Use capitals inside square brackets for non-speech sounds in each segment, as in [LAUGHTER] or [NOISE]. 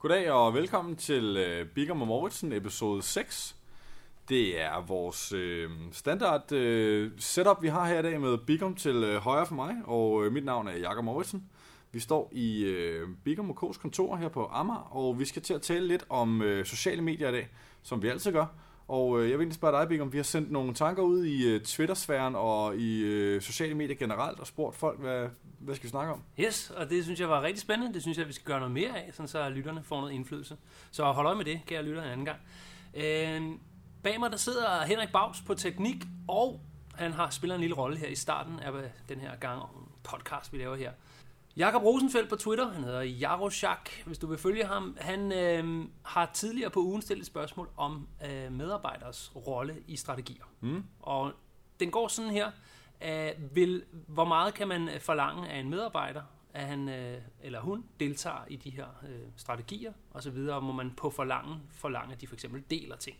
Goddag og velkommen til øh, Bigger og Moritzen episode 6. Det er vores øh, standard øh, setup, vi har her i dag med Bigum til øh, højre for mig, og øh, mit navn er Jakob Moritzen. Vi står i øh, Bigum og K's kontor her på Amager, og vi skal til at tale lidt om øh, sociale medier i dag, som vi altid gør. Og øh, jeg vil egentlig spørge dig, om vi har sendt nogle tanker ud i øh, Twitter-sfæren og i øh, sociale medier generelt og spurgt folk, hvad, hvad skal vi snakke om? Yes, og det synes jeg var rigtig spændende. Det synes jeg, vi skal gøre noget mere af, sådan så lytterne får noget indflydelse. Så hold øje med det, kære lytter, en anden gang. Øh, bag mig der sidder Henrik Baus på teknik, og han har spillet en lille rolle her i starten af den her gang podcast, vi laver her. Jakob Rosenfeldt på Twitter, han hedder Jaroshak, hvis du vil følge ham. Han øh, har tidligere på ugen stillet spørgsmål om øh, medarbejders rolle i strategier. Mm. Og den går sådan her. Øh, vil, hvor meget kan man forlange af en medarbejder, at han øh, eller hun deltager i de her øh, strategier osv., og må man på forlange forlange, at de for eksempel deler ting.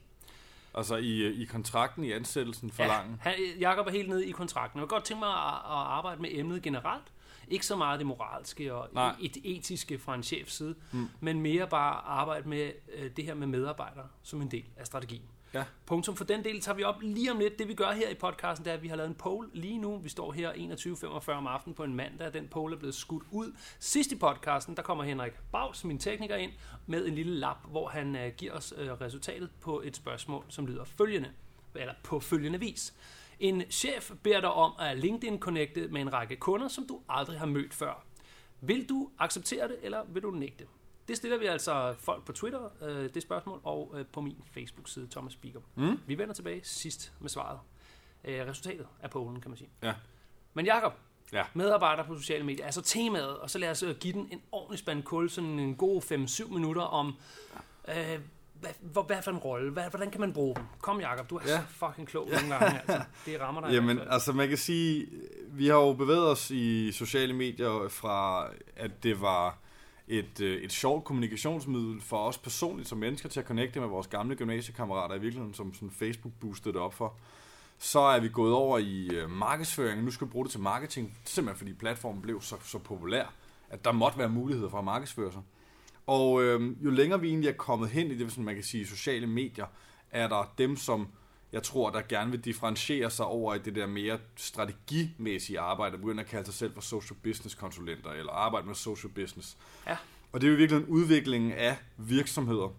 Altså i, i kontrakten, i ansættelsen forlange? Ja, han, Jacob er helt nede i kontrakten. Jeg vil godt tænke mig at, at arbejde med emnet generelt, ikke så meget det moralske og Nej. et etiske fra en chefs side, mm. men mere bare arbejde med øh, det her med medarbejdere som en del af strategien. Ja. Punktum for den del tager vi op lige om lidt. Det vi gør her i podcasten, det er, at vi har lavet en poll lige nu. Vi står her 21.45 om aftenen på en mandag. Den poll er blevet skudt ud. Sidst i podcasten, der kommer Henrik Baus, min tekniker, ind med en lille lap, hvor han uh, giver os uh, resultatet på et spørgsmål, som lyder følgende, eller på følgende vis. En chef beder dig om at LinkedIn-connecte med en række kunder, som du aldrig har mødt før. Vil du acceptere det, eller vil du nægte? Det stiller vi altså folk på Twitter, øh, det spørgsmål, og øh, på min Facebook-side, Thomas Speaker. Mm. Vi vender tilbage sidst med svaret. Øh, resultatet af pollen, kan man sige. Ja. Men Jakob, ja. medarbejder på sociale medier, altså temaet, og så lad os give den en ordentlig spand kul, sådan en god 5-7 minutter om... Øh, hvad, hvad for en rolle? Hvad, hvordan kan man bruge dem? Kom, Jacob, du er ja. så fucking klog nogle gange. Altså. Det rammer dig. Jamen, altså man kan sige, vi har jo bevæget os i sociale medier fra, at det var et, øh, et sjovt kommunikationsmiddel for os personligt som mennesker til at connecte med vores gamle gymnasiekammerater i virkeligheden, som sådan Facebook boostede det op for. Så er vi gået over i øh, markedsføring, nu skal vi bruge det til marketing, simpelthen fordi platformen blev så, så populær, at der måtte være muligheder for at markedsføre sig. Og øh, jo længere vi egentlig er kommet hen i det, som man kan sige, sociale medier, er der dem, som jeg tror, der gerne vil differentiere sig over i det der mere strategimæssige arbejde, og begynde at kalde sig selv for social business konsulenter, eller arbejde med social business. Ja. Og det er jo virkelig en udvikling af virksomheder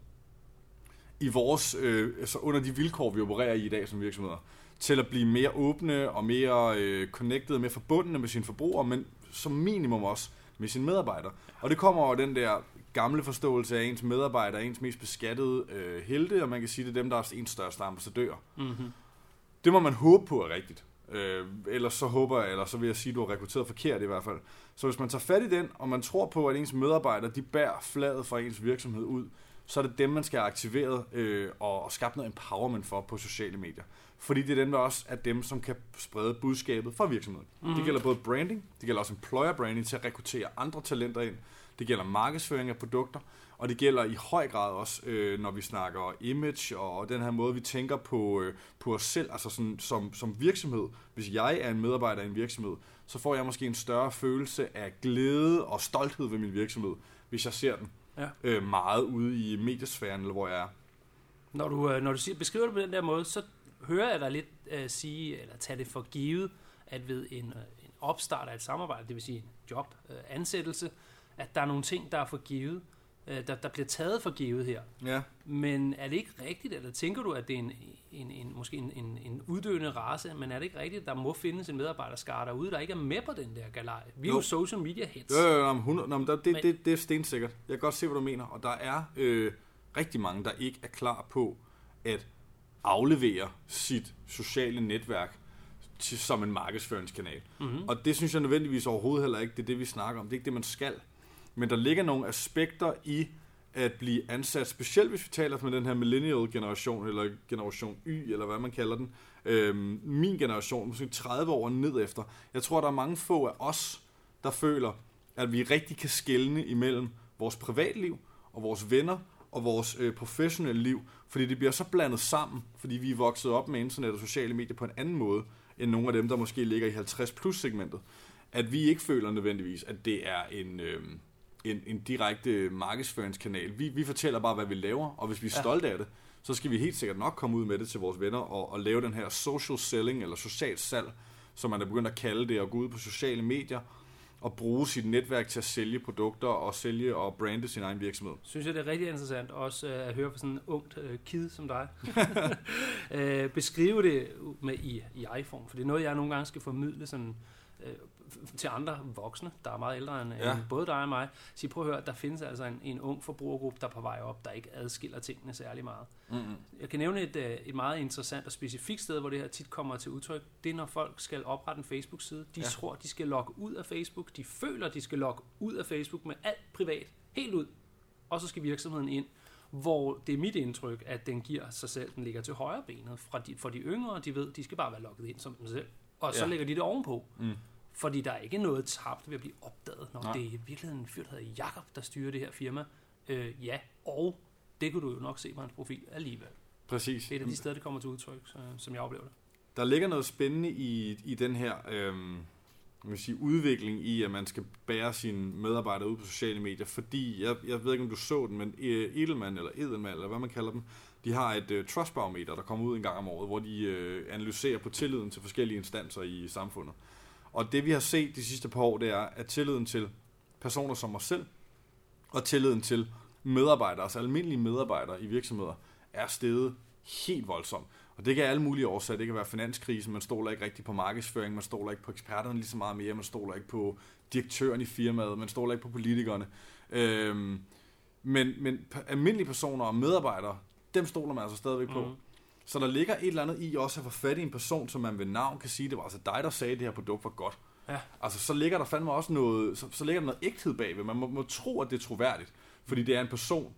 i vores, øh, altså under de vilkår, vi opererer i i dag som virksomheder, til at blive mere åbne og mere øh, connected, mere forbundne med sine forbrugere, men som minimum også med sine medarbejdere. Og det kommer over den der gamle forståelse af ens medarbejdere, ens mest beskattede øh, helte, og man kan sige, det er dem, der er ens største ambassadør. Mm-hmm. Det må man håbe på er rigtigt. Øh, ellers så håber jeg, eller så vil jeg sige, at du har rekrutteret forkert i hvert fald. Så hvis man tager fat i den, og man tror på, at ens medarbejdere, de bærer fladet fra ens virksomhed ud, så er det dem, man skal have aktiveret øh, og, og skabt noget empowerment for på sociale medier. Fordi det er dem, der også er dem, som kan sprede budskabet for virksomheden. Mm-hmm. Det gælder både branding, det gælder også employer branding til at rekruttere andre talenter ind, det gælder markedsføring af produkter, og det gælder i høj grad også, øh, når vi snakker image og den her måde, vi tænker på, øh, på os selv, altså sådan, som, som virksomhed. Hvis jeg er en medarbejder i en virksomhed, så får jeg måske en større følelse af glæde og stolthed ved min virksomhed, hvis jeg ser den ja. øh, meget ude i mediesfæren, eller hvor jeg er. Når du, øh, når du siger, beskriver det på den der måde, så hører jeg dig lidt øh, sige, eller tage det for givet, at ved en, øh, en opstart af et samarbejde, det vil sige job, øh, ansættelse, at der er nogle ting, der er for givet, øh, der, der bliver taget for givet her. Ja. Men er det ikke rigtigt, eller tænker du, at det er en, en, en, måske en, en, en uddøende race, men er det ikke rigtigt, at der må findes en medarbejderskare derude, der ikke er med på den der galej? Vi er jo, jo social media hits. Jo, jo, jo, 100, men der, det, men, det, det er stensikkert. Jeg kan godt se, hvad du mener. Og der er øh, rigtig mange, der ikke er klar på at aflevere sit sociale netværk til, som en markedsføringskanal. Mm-hmm. Og det synes jeg nødvendigvis overhovedet heller ikke, det er det, vi snakker om. Det er ikke det, man skal. Men der ligger nogle aspekter i at blive ansat, specielt hvis vi taler med den her millennial generation, eller generation Y, eller hvad man kalder den. Øhm, min generation, måske 30 år ned efter. Jeg tror, der er mange få af os, der føler, at vi rigtig kan skelne imellem vores privatliv og vores venner og vores øh, professionelle liv, fordi det bliver så blandet sammen, fordi vi er vokset op med internet og sociale medier på en anden måde, end nogle af dem, der måske ligger i 50 plus segmentet, at vi ikke føler nødvendigvis, at det er en... Øh, en, en direkte markedsføringskanal. Vi, vi fortæller bare, hvad vi laver, og hvis vi er ja. stolte af det, så skal vi helt sikkert nok komme ud med det til vores venner og, og lave den her social selling, eller social salg, som man er begyndt at kalde det, og gå ud på sociale medier og bruge sit netværk til at sælge produkter og sælge og brande sin egen virksomhed. Synes jeg, det er rigtig interessant også uh, at høre fra sådan en ungt uh, kid som dig. uh, [LAUGHS] beskrive det med i, i iPhone, for det er noget, jeg nogle gange skal formidle sådan, til andre voksne, der er meget ældre end, ja. end både dig og mig, så prøv at høre, der findes altså en, en ung forbrugergruppe, der er på vej op, der ikke adskiller tingene særlig meget. Mm-hmm. Jeg kan nævne et, øh, et meget interessant og specifikt sted, hvor det her tit kommer til udtryk. Det er, når folk skal oprette en Facebook-side. De ja. tror, de skal logge ud af Facebook. De føler, de skal logge ud af Facebook med alt privat. Helt ud. Og så skal virksomheden ind hvor det er mit indtryk, at den giver sig selv, den ligger til højre benet. Fra de, for de yngre, de ved, de skal bare være logget ind som dem selv. Og så ja. lægger de det ovenpå. Mm. Fordi der er ikke noget tabt ved at blive opdaget, når Nej. det er i virkeligheden en fyr, der hedder Jakob, der styrer det her firma. Øh, ja, og det kunne du jo nok se på hans profil alligevel. Præcis. Det er et af de steder, det kommer til udtryk, så, som jeg oplever det. Der ligger noget spændende i, i den her øhm, man sige, udvikling i, at man skal bære sine medarbejdere ud på sociale medier, fordi, jeg, jeg ved ikke, om du så den, men øh, Edelman eller Edelman, eller hvad man kalder dem, de har et uh, trustbarometer, der kommer ud en gang om året, hvor de uh, analyserer på tilliden til forskellige instanser i samfundet. Og det vi har set de sidste par år, det er, at tilliden til personer som os selv, og tilliden til medarbejdere, altså almindelige medarbejdere i virksomheder, er steget helt voldsomt. Og det kan alle mulige årsager. Det kan være finanskrisen, man stoler ikke rigtig på markedsføring, man stoler ikke på eksperterne lige så meget mere, man stoler ikke på direktøren i firmaet, man stoler ikke på politikerne. Øhm, men, men almindelige personer og medarbejdere, dem stoler man altså stadigvæk på. Mm. Så der ligger et eller andet i også at få fat i en person, som man ved navn kan sige, det var altså dig, der sagde, at det her produkt var godt. Ja. Altså, så ligger der fandme også noget, så, så ligger der noget ægthed bagved. Man må, må tro, at det er troværdigt, fordi det er en person.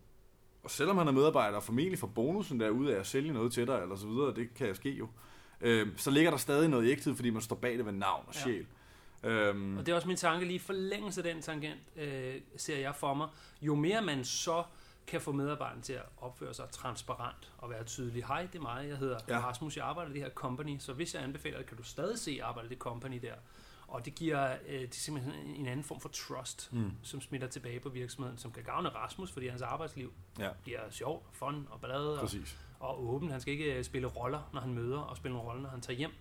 Og selvom han er medarbejder og formentlig får bonusen derude af at sælge noget til dig, eller så videre, det kan ske jo, øh, så ligger der stadig noget ægthed, fordi man står bag det ved navn og sjæl. Ja. Øhm. Og det er også min tanke, lige forlængelse af den tangent, øh, ser jeg for mig. Jo mere man så kan få medarbejderne til at opføre sig transparent og være tydelig. Hej, det er mig, jeg hedder ja. Rasmus, jeg arbejder i det her company, så hvis jeg anbefaler det, kan du stadig se, at arbejde i det company der. Og det giver øh, det simpelthen en anden form for trust, mm. som smitter tilbage på virksomheden, som kan gavne Rasmus, fordi hans arbejdsliv ja. bliver sjov, fun og ballade og, og åben. Han skal ikke øh, spille roller, når han møder, og spille en rolle, når han tager hjem.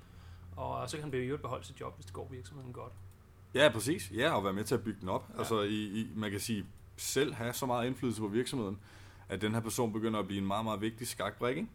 Og så kan han blive beholde sit job, hvis det går virksomheden godt. Ja, præcis. Ja, og være med til at bygge den op. Ja. Altså, i, i, man kan sige, selv have så meget indflydelse på virksomheden, at den her person begynder at blive en meget, meget vigtig skakbrik, ikke?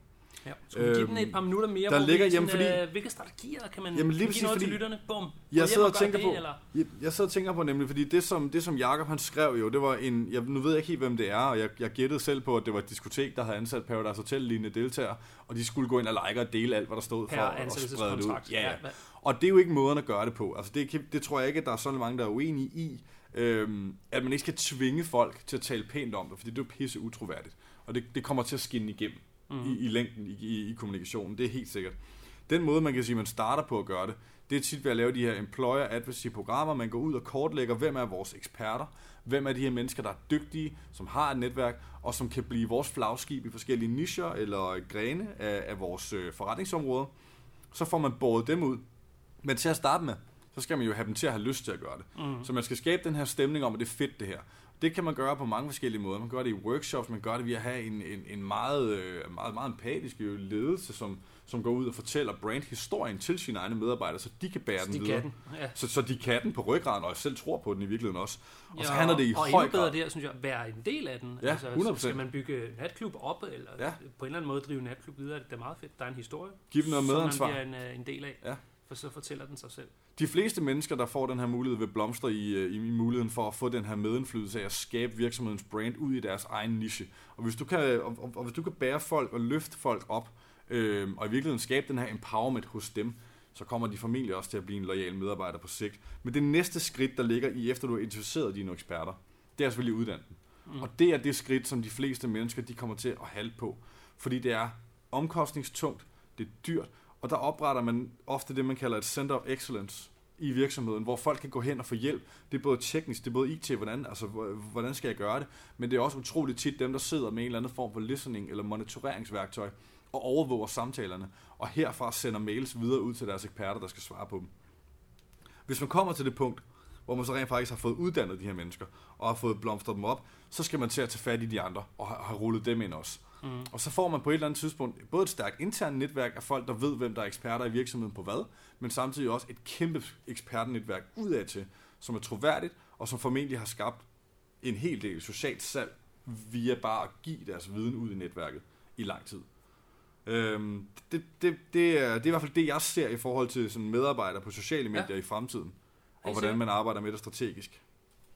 Ja. Skal vi give den et par minutter mere, der ligger, jamen, fordi, øh, hvilke strategier kan man jamen, lige give noget fordi, til lytterne? Bum. Jeg sidder, og tænker det, på, eller? jeg, jeg sidder og tænker på nemlig, fordi det som, det som Jakob han skrev jo, det var en, jeg, nu ved jeg ikke helt, hvem det er, og jeg, jeg gættede selv på, at det var et diskotek, der havde ansat Paradise Hotel-lignende deltagere, og de skulle gå ind og like og dele alt, hvad der stod for at sprede det ud. Ja, ja. Og det er jo ikke måden at gøre det på. Altså det, det tror jeg ikke, at der er så mange, der er uenige i, øhm, at man ikke skal tvinge folk til at tale pænt om det, fordi det er jo pisse utroværdigt. Og det, det kommer til at skinne igennem mm. i, i længden i, i, i kommunikationen, det er helt sikkert. Den måde, man kan sige, man starter på at gøre det, det er tit ved at lave de her employer advocacy programmer. Man går ud og kortlægger, hvem er vores eksperter, hvem er de her mennesker, der er dygtige, som har et netværk, og som kan blive vores flagskib i forskellige nischer eller grene af, af vores øh, forretningsområde. Så får man båret dem ud. Men til at starte med, så skal man jo have dem til at have lyst til at gøre det. Mm. Så man skal skabe den her stemning om, at det er fedt det her. Det kan man gøre på mange forskellige måder. Man gøre det i workshops, man gøre det ved at have en, en, en meget, øh, meget, meget empatisk ledelse, som, som går ud og fortæller brandhistorien til sine egne medarbejdere, så de kan bære så den de videre. Den. Ja. Så, så de kan den på ryggraden, og jeg selv tror på den i virkeligheden også. Og ja, så handler det i og høj grad... Og bedre der, synes jeg, at være en del af den. Ja, altså, 100%. Skal man bygge natklub op, eller ja. på en eller anden måde drive natklub videre, det er meget fedt. Der er en historie, Giv dem noget medansvar. som man bliver en, øh, en del af. Ja. For så fortæller den sig selv. De fleste mennesker, der får den her mulighed, vil blomstre i, øh, i muligheden for at få den her medindflydelse af at skabe virksomhedens brand ud i deres egen niche. Og hvis du kan, og, og, og hvis du kan bære folk og løfte folk op, øh, og i virkeligheden skabe den her empowerment hos dem, så kommer de formentlig også til at blive en lojal medarbejder på sigt. Men det næste skridt, der ligger i, efter du har identificeret dine eksperter, det er selvfølgelig uddannelsen. Mm. Og det er det skridt, som de fleste mennesker de kommer til at halde på. Fordi det er omkostningstungt, det er dyrt, og der opretter man ofte det, man kalder et Center of Excellence i virksomheden, hvor folk kan gå hen og få hjælp. Det er både teknisk, det er både IT, hvordan, altså, hvordan skal jeg gøre det, men det er også utroligt tit dem, der sidder med en eller anden form for listening eller monitoreringsværktøj og overvåger samtalerne, og herfra sender mails videre ud til deres eksperter, der skal svare på dem. Hvis man kommer til det punkt, hvor man så rent faktisk har fået uddannet de her mennesker, og har fået blomstret dem op, så skal man til at tage fat i de andre, og har, har rullet dem ind også. Mm. Og så får man på et eller andet tidspunkt både et stærkt internt netværk af folk, der ved, hvem der er eksperter i virksomheden på hvad, men samtidig også et kæmpe ekspertnetværk udad til, som er troværdigt, og som formentlig har skabt en hel del socialt salg via bare at give deres viden ud i netværket i lang tid. Øhm, det, det, det, er, det er i hvert fald det, jeg ser i forhold til sådan medarbejdere på sociale medier ja. i fremtiden, og hvordan man arbejder med det strategisk.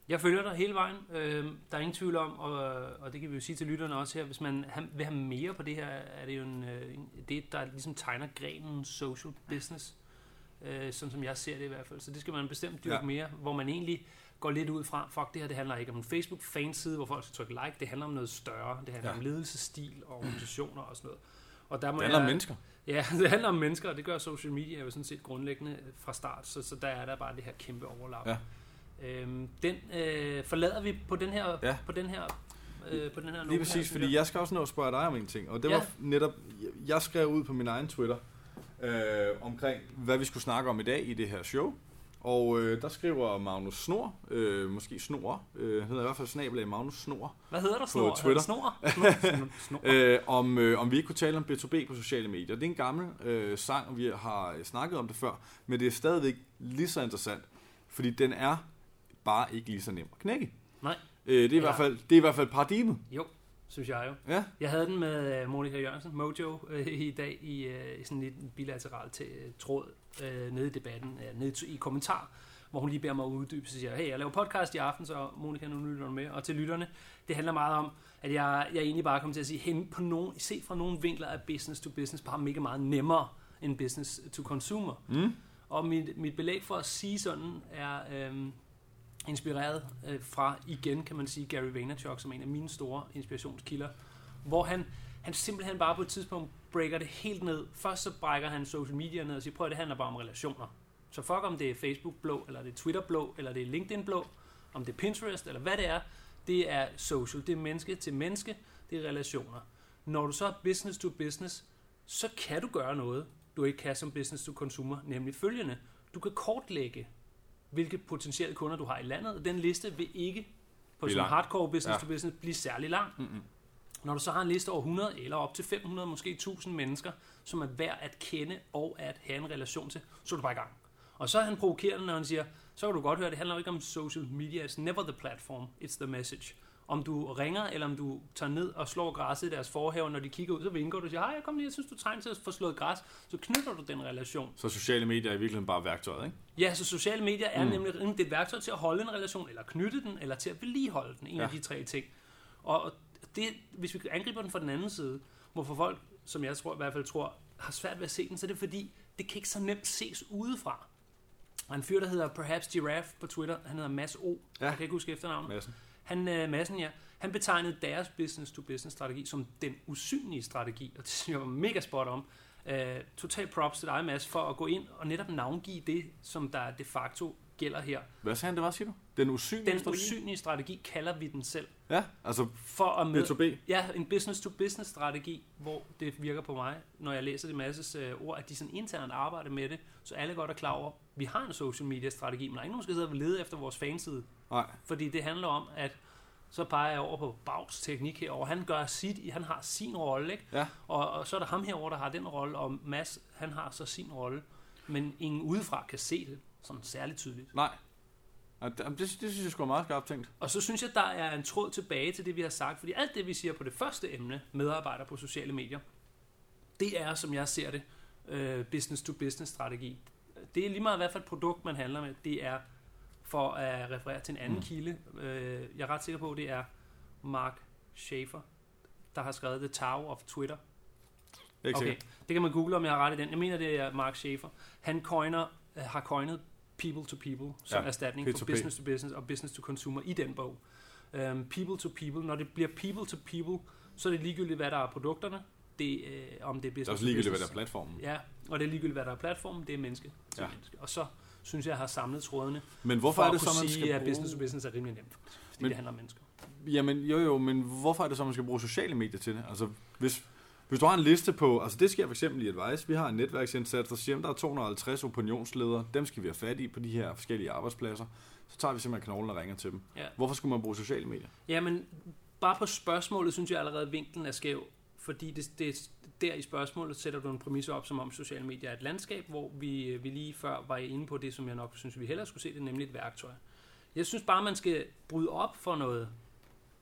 Jeg følger dig hele vejen. Øh, der er ingen tvivl om, og, og det kan vi jo sige til lytterne også her, hvis man vil have mere på det her, er det jo en, øh, det, der ligesom tegner grenen social business, øh, sådan som jeg ser det i hvert fald. Så det skal man bestemt dyrke ja. mere, hvor man egentlig går lidt ud fra, fuck det her, det handler ikke om en Facebook-fanside, hvor folk skal trykke like, det handler om noget større, det handler ja. om ledelsesstil og [CLEARS THROAT] organisationer og sådan noget. Og der må det handler jeg, om mennesker. Ja, [LAUGHS] det handler om mennesker, og det gør social media jo sådan set grundlæggende fra start, så, så der er der bare det her kæmpe overlap. Ja. Øhm, den øh, forlader vi på den her, ja. på den her øh, på den her Lige præcis, her, fordi jeg skal også nå at spørge dig om en ting, og det ja. var netop, jeg skrev ud på min egen Twitter øh, omkring, hvad vi skulle snakke om i dag i det her show, og øh, der skriver Magnus Snor, øh, måske Snor, øh, hedder i hvert fald snabel af Magnus Snor. Hvad hedder der Snor? Twitter. [LAUGHS] Snor? Snor. øh, om, øh, om vi ikke kunne tale om B2B på sociale medier. Det er en gammel øh, sang, og vi har snakket om det før, men det er stadigvæk lige så interessant, fordi den er bare ikke lige så nem at knække. Nej. Øh, det, er ja. i hvert fald, det er i hvert fald paradigmet. Jo, synes jeg jo. Ja. Jeg havde den med uh, Monika Jørgensen, Mojo, uh, i dag i, uh, i sådan en bilateral til, uh, tråd uh, nede i debatten, uh, nede i kommentar, hvor hun lige beder mig at uddybe, så siger hey, jeg laver podcast i aften, så Monika, nu lytter du med. Og til lytterne, det handler meget om, at jeg, jeg egentlig bare kommer til at sige, hen på nogen, se fra nogle vinkler af business to business, bare mega meget nemmere end business to consumer. Mm. Og mit, mit belæg for at sige sådan er, øhm, inspireret øh, fra, igen kan man sige, Gary Vaynerchuk som en af mine store inspirationskilder, hvor han, han simpelthen bare på et tidspunkt breaker det helt ned. Først så brækker han social media ned og siger, prøv at det handler bare om relationer. Så fuck om det er Facebook blå, eller det er Twitter blå, eller det er LinkedIn blå, om det er Pinterest, eller hvad det er, det er social, det er menneske til menneske, det er relationer. Når du så er business to business, så kan du gøre noget, du ikke kan som business to consumer, nemlig følgende. Du kan kortlægge hvilke potentielle kunder du har i landet. Den liste vil ikke på sådan hardcore business ja. to business blive særlig lang. Mm-hmm. Når du så har en liste over 100 eller op til 500, måske 1000 mennesker, som er værd at kende og at have en relation til, så er du bare i gang. Og så er han provokerende, når han siger, så kan du godt høre, det handler ikke om social media, it's never the platform, it's the message om du ringer, eller om du tager ned og slår græsset i deres forhave, når de kigger ud, så vinker du og siger, hej, jeg kom lige, jeg synes, du trænger til at få slået græs, så knytter du den relation. Så sociale medier er i virkeligheden bare værktøjet, ikke? Ja, så sociale medier er mm. nemlig det er et værktøj til at holde en relation, eller knytte den, eller til at vedligeholde den, en ja. af de tre ting. Og det, hvis vi angriber den fra den anden side, hvorfor folk, som jeg tror, i hvert fald tror, har svært ved at se den, så er det fordi, det kan ikke så nemt ses udefra. Og en fyr, der hedder Perhaps Giraffe på Twitter, han hedder Mads O. Ja. Jeg kan ikke huske efternavnet. Madsen. Han, uh, Madsen, ja. Han betegnede deres business-to-business-strategi som den usynlige strategi, og det synes jeg var mega spot om. Uh, total props til dig, Mads, for at gå ind og netop navngive det, som der de facto gælder her. Hvad sagde han, det var, siger du? Den usynlige den strategi? Usynlige strategi kalder vi den selv. Ja, altså for at med, B2B? Ja, en business-to-business-strategi, hvor det virker på mig, når jeg læser det masses uh, ord, at de sådan internt arbejder med det, så alle godt er klar over, vi har en social media-strategi, men der er ikke nogen, der skal sidde og lede efter vores fanside. Nej. Fordi det handler om, at så peger jeg over på Bags teknik herover. Han gør sit, han har sin rolle, ikke? Ja. Og, og, så er der ham herover der har den rolle, og Mads, han har så sin rolle. Men ingen udefra kan se det sådan særligt tydeligt. Nej. Det, det, synes jeg sgu er meget skarpt tænkt. Og så synes jeg, der er en tråd tilbage til det, vi har sagt. Fordi alt det, vi siger på det første emne, medarbejder på sociale medier, det er, som jeg ser det, uh, business-to-business-strategi. Det er lige meget, hvad for et produkt, man handler med. Det er for at referere til en anden mm. kilde. Øh, jeg er ret sikker på, det er Mark Schaefer, der har skrevet The Tower of Twitter. Det okay, det kan man google, om jeg har ret i den. Jeg mener, det er Mark Schaefer. Han coiner, øh, har coinet people to people som ja, erstatning P2P. for business to business og business to consumer i den bog. Um, people to people, når det bliver people to people, så er det ligegyldigt, hvad der er produkterne, det, øh, om det er business Det er også ligegyldigt, hvad der er platformen. Ja, og det er ligegyldigt, hvad der er platformen, det er menneske til ja. menneske. Og så synes jeg har samlet trådene. Men hvorfor er det så, man sige, skal at bruge... business to business er rimelig nemt, fordi men, det handler om mennesker. Jamen, jo jo, men hvorfor er det så, man skal bruge sociale medier til det? Altså, hvis, Hvis du har en liste på, altså det sker for eksempel i Advice, vi har en netværksindsats, der siger, at der er 250 opinionsledere, dem skal vi have fat i på de her forskellige arbejdspladser. Så tager vi simpelthen knoglen og ringer til dem. Ja. Hvorfor skulle man bruge sociale medier? Jamen, bare på spørgsmålet synes jeg allerede, vinklen er skæv. Fordi det, det, der i spørgsmålet sætter du en præmis op, som om sociale medier er et landskab, hvor vi, vi lige før var inde på det, som jeg nok synes, vi hellere skulle se det, nemlig et værktøj. Jeg synes bare, man skal bryde op for noget,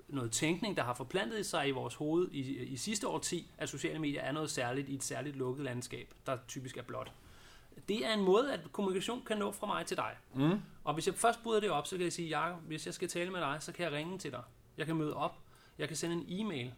noget tænkning, der har forplantet sig i vores hoved i, i sidste årti, at sociale medier er noget særligt i et særligt lukket landskab, der typisk er blot. Det er en måde, at kommunikation kan nå fra mig til dig. Mm. Og hvis jeg først bryder det op, så kan jeg sige, Jacob, hvis jeg skal tale med dig, så kan jeg ringe til dig. Jeg kan møde op. Jeg kan sende en e-mail.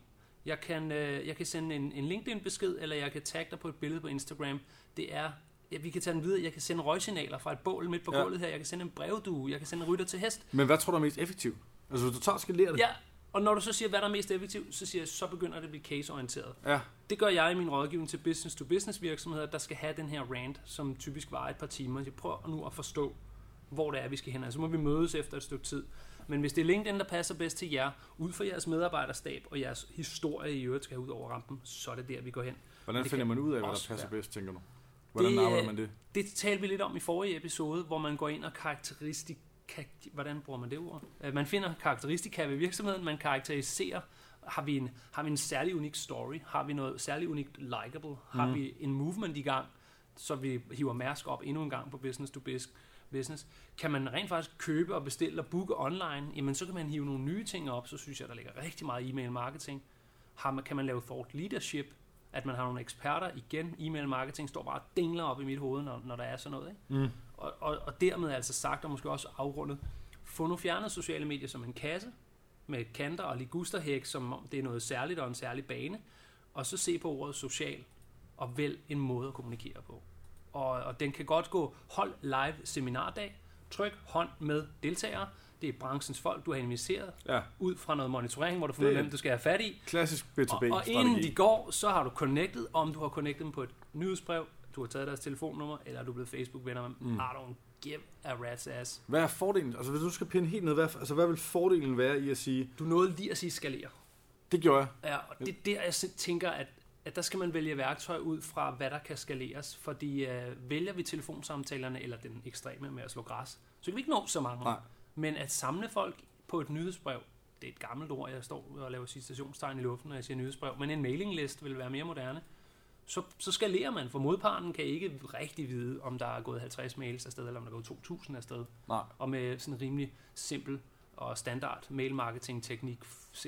Jeg kan, øh, jeg kan sende en, en LinkedIn-besked, eller jeg kan tagge dig på et billede på Instagram. Det er ja, vi kan tage den videre. Jeg kan sende røgsignaler fra et bål midt på ja. gulvet her. Jeg kan sende en brevdue. Jeg kan sende en rytter til hest. Men hvad tror du er mest effektivt? Altså, hvis du tager og skalerer det? Ja, og når du så siger, hvad der er mest effektivt, så siger jeg, så begynder det at blive caseorienteret. Ja. Det gør jeg i min rådgivning til business-to-business virksomheder, der skal have den her rant, som typisk var et par timer. Jeg prøver nu at forstå, hvor det er, vi skal hen. Så altså, må vi mødes efter et stykke tid. Men hvis det er LinkedIn, der passer bedst til jer, ud for jeres medarbejderstab og jeres historie i øvrigt skal ud over rampen, så er det der, vi går hen. Hvordan finder man ud af, hvad der passer være. bedst, tænker du? Hvordan det, arbejder man det? Det talte vi lidt om i forrige episode, hvor man går ind og karakteristik, hvordan bruger man det ord? Øh, man finder karakteristika ved virksomheden, man karakteriserer, har vi en, har vi en særlig unik story? Har vi noget særlig unikt likable? Har mm. vi en movement i gang, så vi hiver Mærsk op endnu en gang på business to business? Kan man rent faktisk købe og bestille og booke online? Jamen, så kan man hive nogle nye ting op, så synes jeg, der ligger rigtig meget e-mail marketing. Har man, kan man lave thought leadership? at man har nogle eksperter, igen, e-mail marketing står bare dingler op i mit hoved, når, når der er sådan noget. Ikke? Mm. Og, og, og dermed altså sagt, og måske også afrundet, få nu fjernet sociale medier som en kasse, med kanter og ligusterhæk, som om det er noget særligt og en særlig bane, og så se på ordet social, og vælg en måde at kommunikere på. Og, og den kan godt gå, hold live seminardag, tryk hånd med deltagere, det er branchens folk, du har inviteret, ja. ud fra noget monitorering, hvor du får hvem du skal have fat i. Klassisk B2B Og, og inden de går, så har du connected, om du har connected dem på et nyhedsbrev, du har taget deres telefonnummer, eller du er blevet Facebook-venner med mm. I don't give a rat's ass. Hvad er fordelen? Altså hvis du skal pinde helt ned, hvad, altså, hvad vil fordelen være i at sige... Du nåede lige at sige skalere. Det gjorde jeg. Ja, og det er der, jeg tænker, at, at der skal man vælge værktøj ud fra, hvad der kan skaleres. Fordi uh, vælger vi telefonsamtalerne, eller den ekstreme med at slå græs, så kan vi ikke nå så mange. Nej. Men at samle folk på et nyhedsbrev, det er et gammelt ord, jeg står og laver citationstegn i luften, når jeg siger nyhedsbrev, men en mailinglist vil være mere moderne. Så, så skalerer man, for modparten kan ikke rigtig vide, om der er gået 50 mails afsted, eller om der er gået 2.000 afsted. Nej. Og med sådan en rimelig simpel og standard mail marketing teknik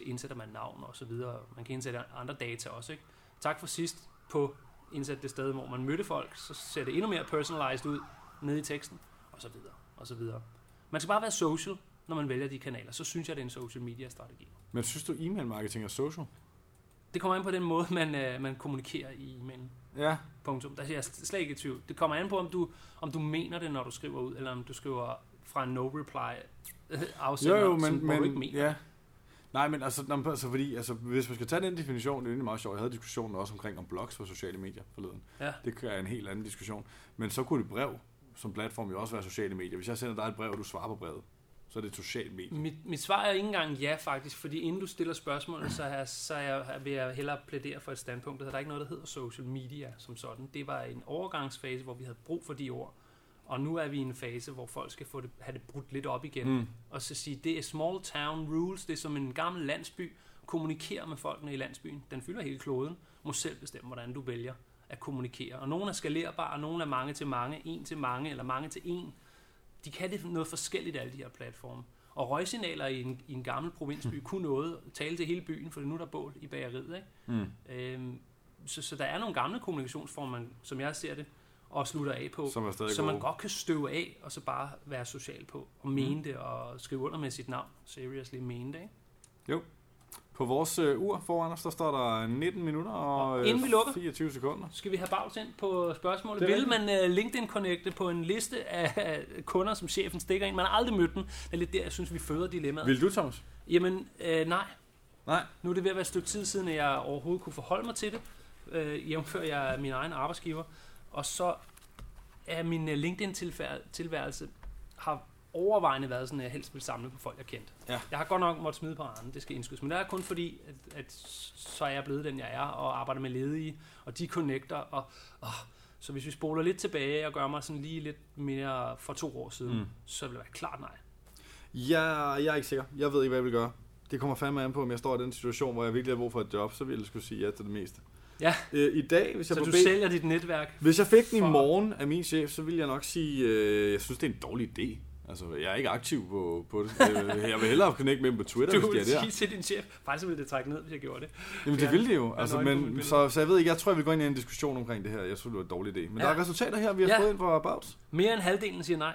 indsætter man navn og så videre. Man kan indsætte andre data også. Ikke? Tak for sidst på indsætte det sted, hvor man mødte folk, så ser det endnu mere personalized ud nede i teksten, og så videre, og så videre. Man skal bare være social, når man vælger de kanaler. Så synes jeg, det er en social media strategi. Men synes du, e-mail marketing er social? Det kommer an på den måde, [LAUGHS] man, øh, man kommunikerer i e-mailen. Ja. Punktum. Der er jeg slet ikke i tvivl. Det kommer an på, om du, om du mener det, når du skriver ud, eller om du skriver fra en no-reply afsender, jo, jo, men, som men, du ikke mener. Ja. Nej, men altså, altså fordi, altså, hvis man skal tage den definition, det er egentlig meget sjovt. Jeg havde diskussionen også omkring om blogs på sociale medier forleden. Ja. Det er en helt anden diskussion. Men så kunne det brev som platform jo også være sociale medier. Hvis jeg sender dig et brev, og du svarer på brevet, så er det et socialt medie. Mit, mit svar er ikke engang ja, faktisk, fordi inden du stiller spørgsmålet, så, er, så er, vil jeg hellere plædere for et standpunkt. Der er ikke noget, der hedder social media som sådan. Det var en overgangsfase, hvor vi havde brug for de ord. Og nu er vi i en fase, hvor folk skal få det, have det brudt lidt op igen. Mm. Og så sige, det er small town rules, det er som en gammel landsby. Kommunikere med folkene i landsbyen. Den fylder hele kloden. Må selv bestemme, hvordan du vælger at kommunikere. Og nogle er skalerbare, og nogle er mange til mange, en til mange, eller mange til en. De kan det noget forskelligt, alle de her platforme. Og røgsignaler i en, i en gammel provinsby mm. kunne noget tale til hele byen, for nu er der bål i bageriet. Ikke? Mm. Øhm, så, så der er nogle gamle kommunikationsformer, som jeg ser det, og slutter af på, som, som man godt kan støve af, og så bare være social på, og mene mm. det, og skrive under med sit navn. Seriously mene det, ikke? Jo. På vores øh, ur foran os, der står der 19 minutter og, og inden vi øh, lukker, 24 sekunder. Skal vi have bags ind på spørgsmålet? Vil man uh, LinkedIn-connecte på en liste af kunder, som chefen stikker ind? Man har aldrig mødt den. Det er lidt der, jeg synes, vi føder dilemmaet. Vil du, Thomas? Jamen, øh, nej. Nej. Nu er det ved at være et stykke tid siden, at jeg overhovedet kunne forholde mig til det. Øh, jævnfør jeg min egen arbejdsgiver. Og så er min LinkedIn-tilværelse har overvejende været sådan, at jeg helst vil samle på folk, jeg kendt. Ja. Jeg har godt nok måttet smide på andre, det skal indskydes, men det er kun fordi, at, at så er jeg blevet den, jeg er, og arbejder med ledige, og de connecter, og, og så hvis vi spoler lidt tilbage og gør mig sådan lige lidt mere for to år siden, mm. så vil det være klart nej. Ja, jeg er ikke sikker. Jeg ved ikke, hvad jeg vil gøre. Det kommer fandme an på, om jeg står i den situation, hvor jeg virkelig har brug for et job, så vil jeg skulle sige ja til det meste. Ja. Øh, I dag, hvis jeg så du bed... sælger dit netværk? Hvis jeg fik den for... i morgen af min chef, så vil jeg nok sige, øh, jeg synes, det er en dårlig idé. Altså, jeg er ikke aktiv på, på det. Øh, jeg vil hellere connecte med dem på Twitter, du hvis de er der. Du til din chef, faktisk ville det trække ned, hvis jeg gjorde det. Jamen, det ville det jo. Altså, men, så, så, jeg ved ikke, jeg tror, jeg vil gå ind i en diskussion omkring det her. Jeg synes, det var en dårlig idé. Men ja. der er resultater her, vi har ja. fået ind fra About. Mere end halvdelen siger nej.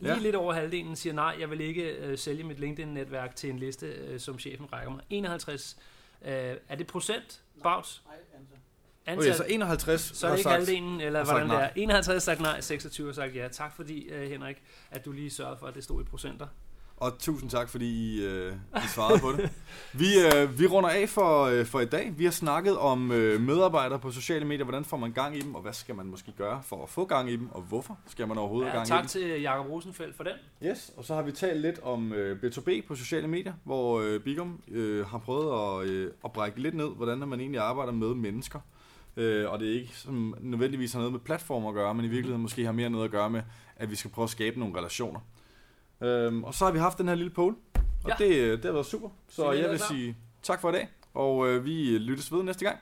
Lige ja. lidt over halvdelen siger nej, jeg vil ikke øh, sælge mit LinkedIn-netværk til en liste, øh, som chefen rækker mig. 51. Øh, er det procent, Bouts? Nej, antal. Okay, så 51 Så er det ikke sagt, halvdelen, eller hvordan det er. 51 har sagt nej, 26 har sagt ja. Tak fordi, uh, Henrik, at du lige sørgede for, at det stod i procenter. Og tusind tak, fordi I, øh, I svarede på det. Vi, øh, vi runder af for, øh, for i dag. Vi har snakket om øh, medarbejdere på sociale medier. Hvordan får man gang i dem, og hvad skal man måske gøre for at få gang i dem, og hvorfor skal man overhovedet ja, gang tak i dem? Tak til Jakob Rosenfeldt for den. Yes, og så har vi talt lidt om øh, B2B på sociale medier, hvor øh, Bigum øh, har prøvet at, øh, at brække lidt ned, hvordan man egentlig arbejder med mennesker. Øh, og det er ikke som nødvendigvis har noget med platformer at gøre, men i virkeligheden måske har mere noget at gøre med, at vi skal prøve at skabe nogle relationer. Øhm, og så har vi haft den her lille poll, og ja. det, det har været super. Så jeg vil sige tak for i dag, og øh, vi lyttes ved næste gang.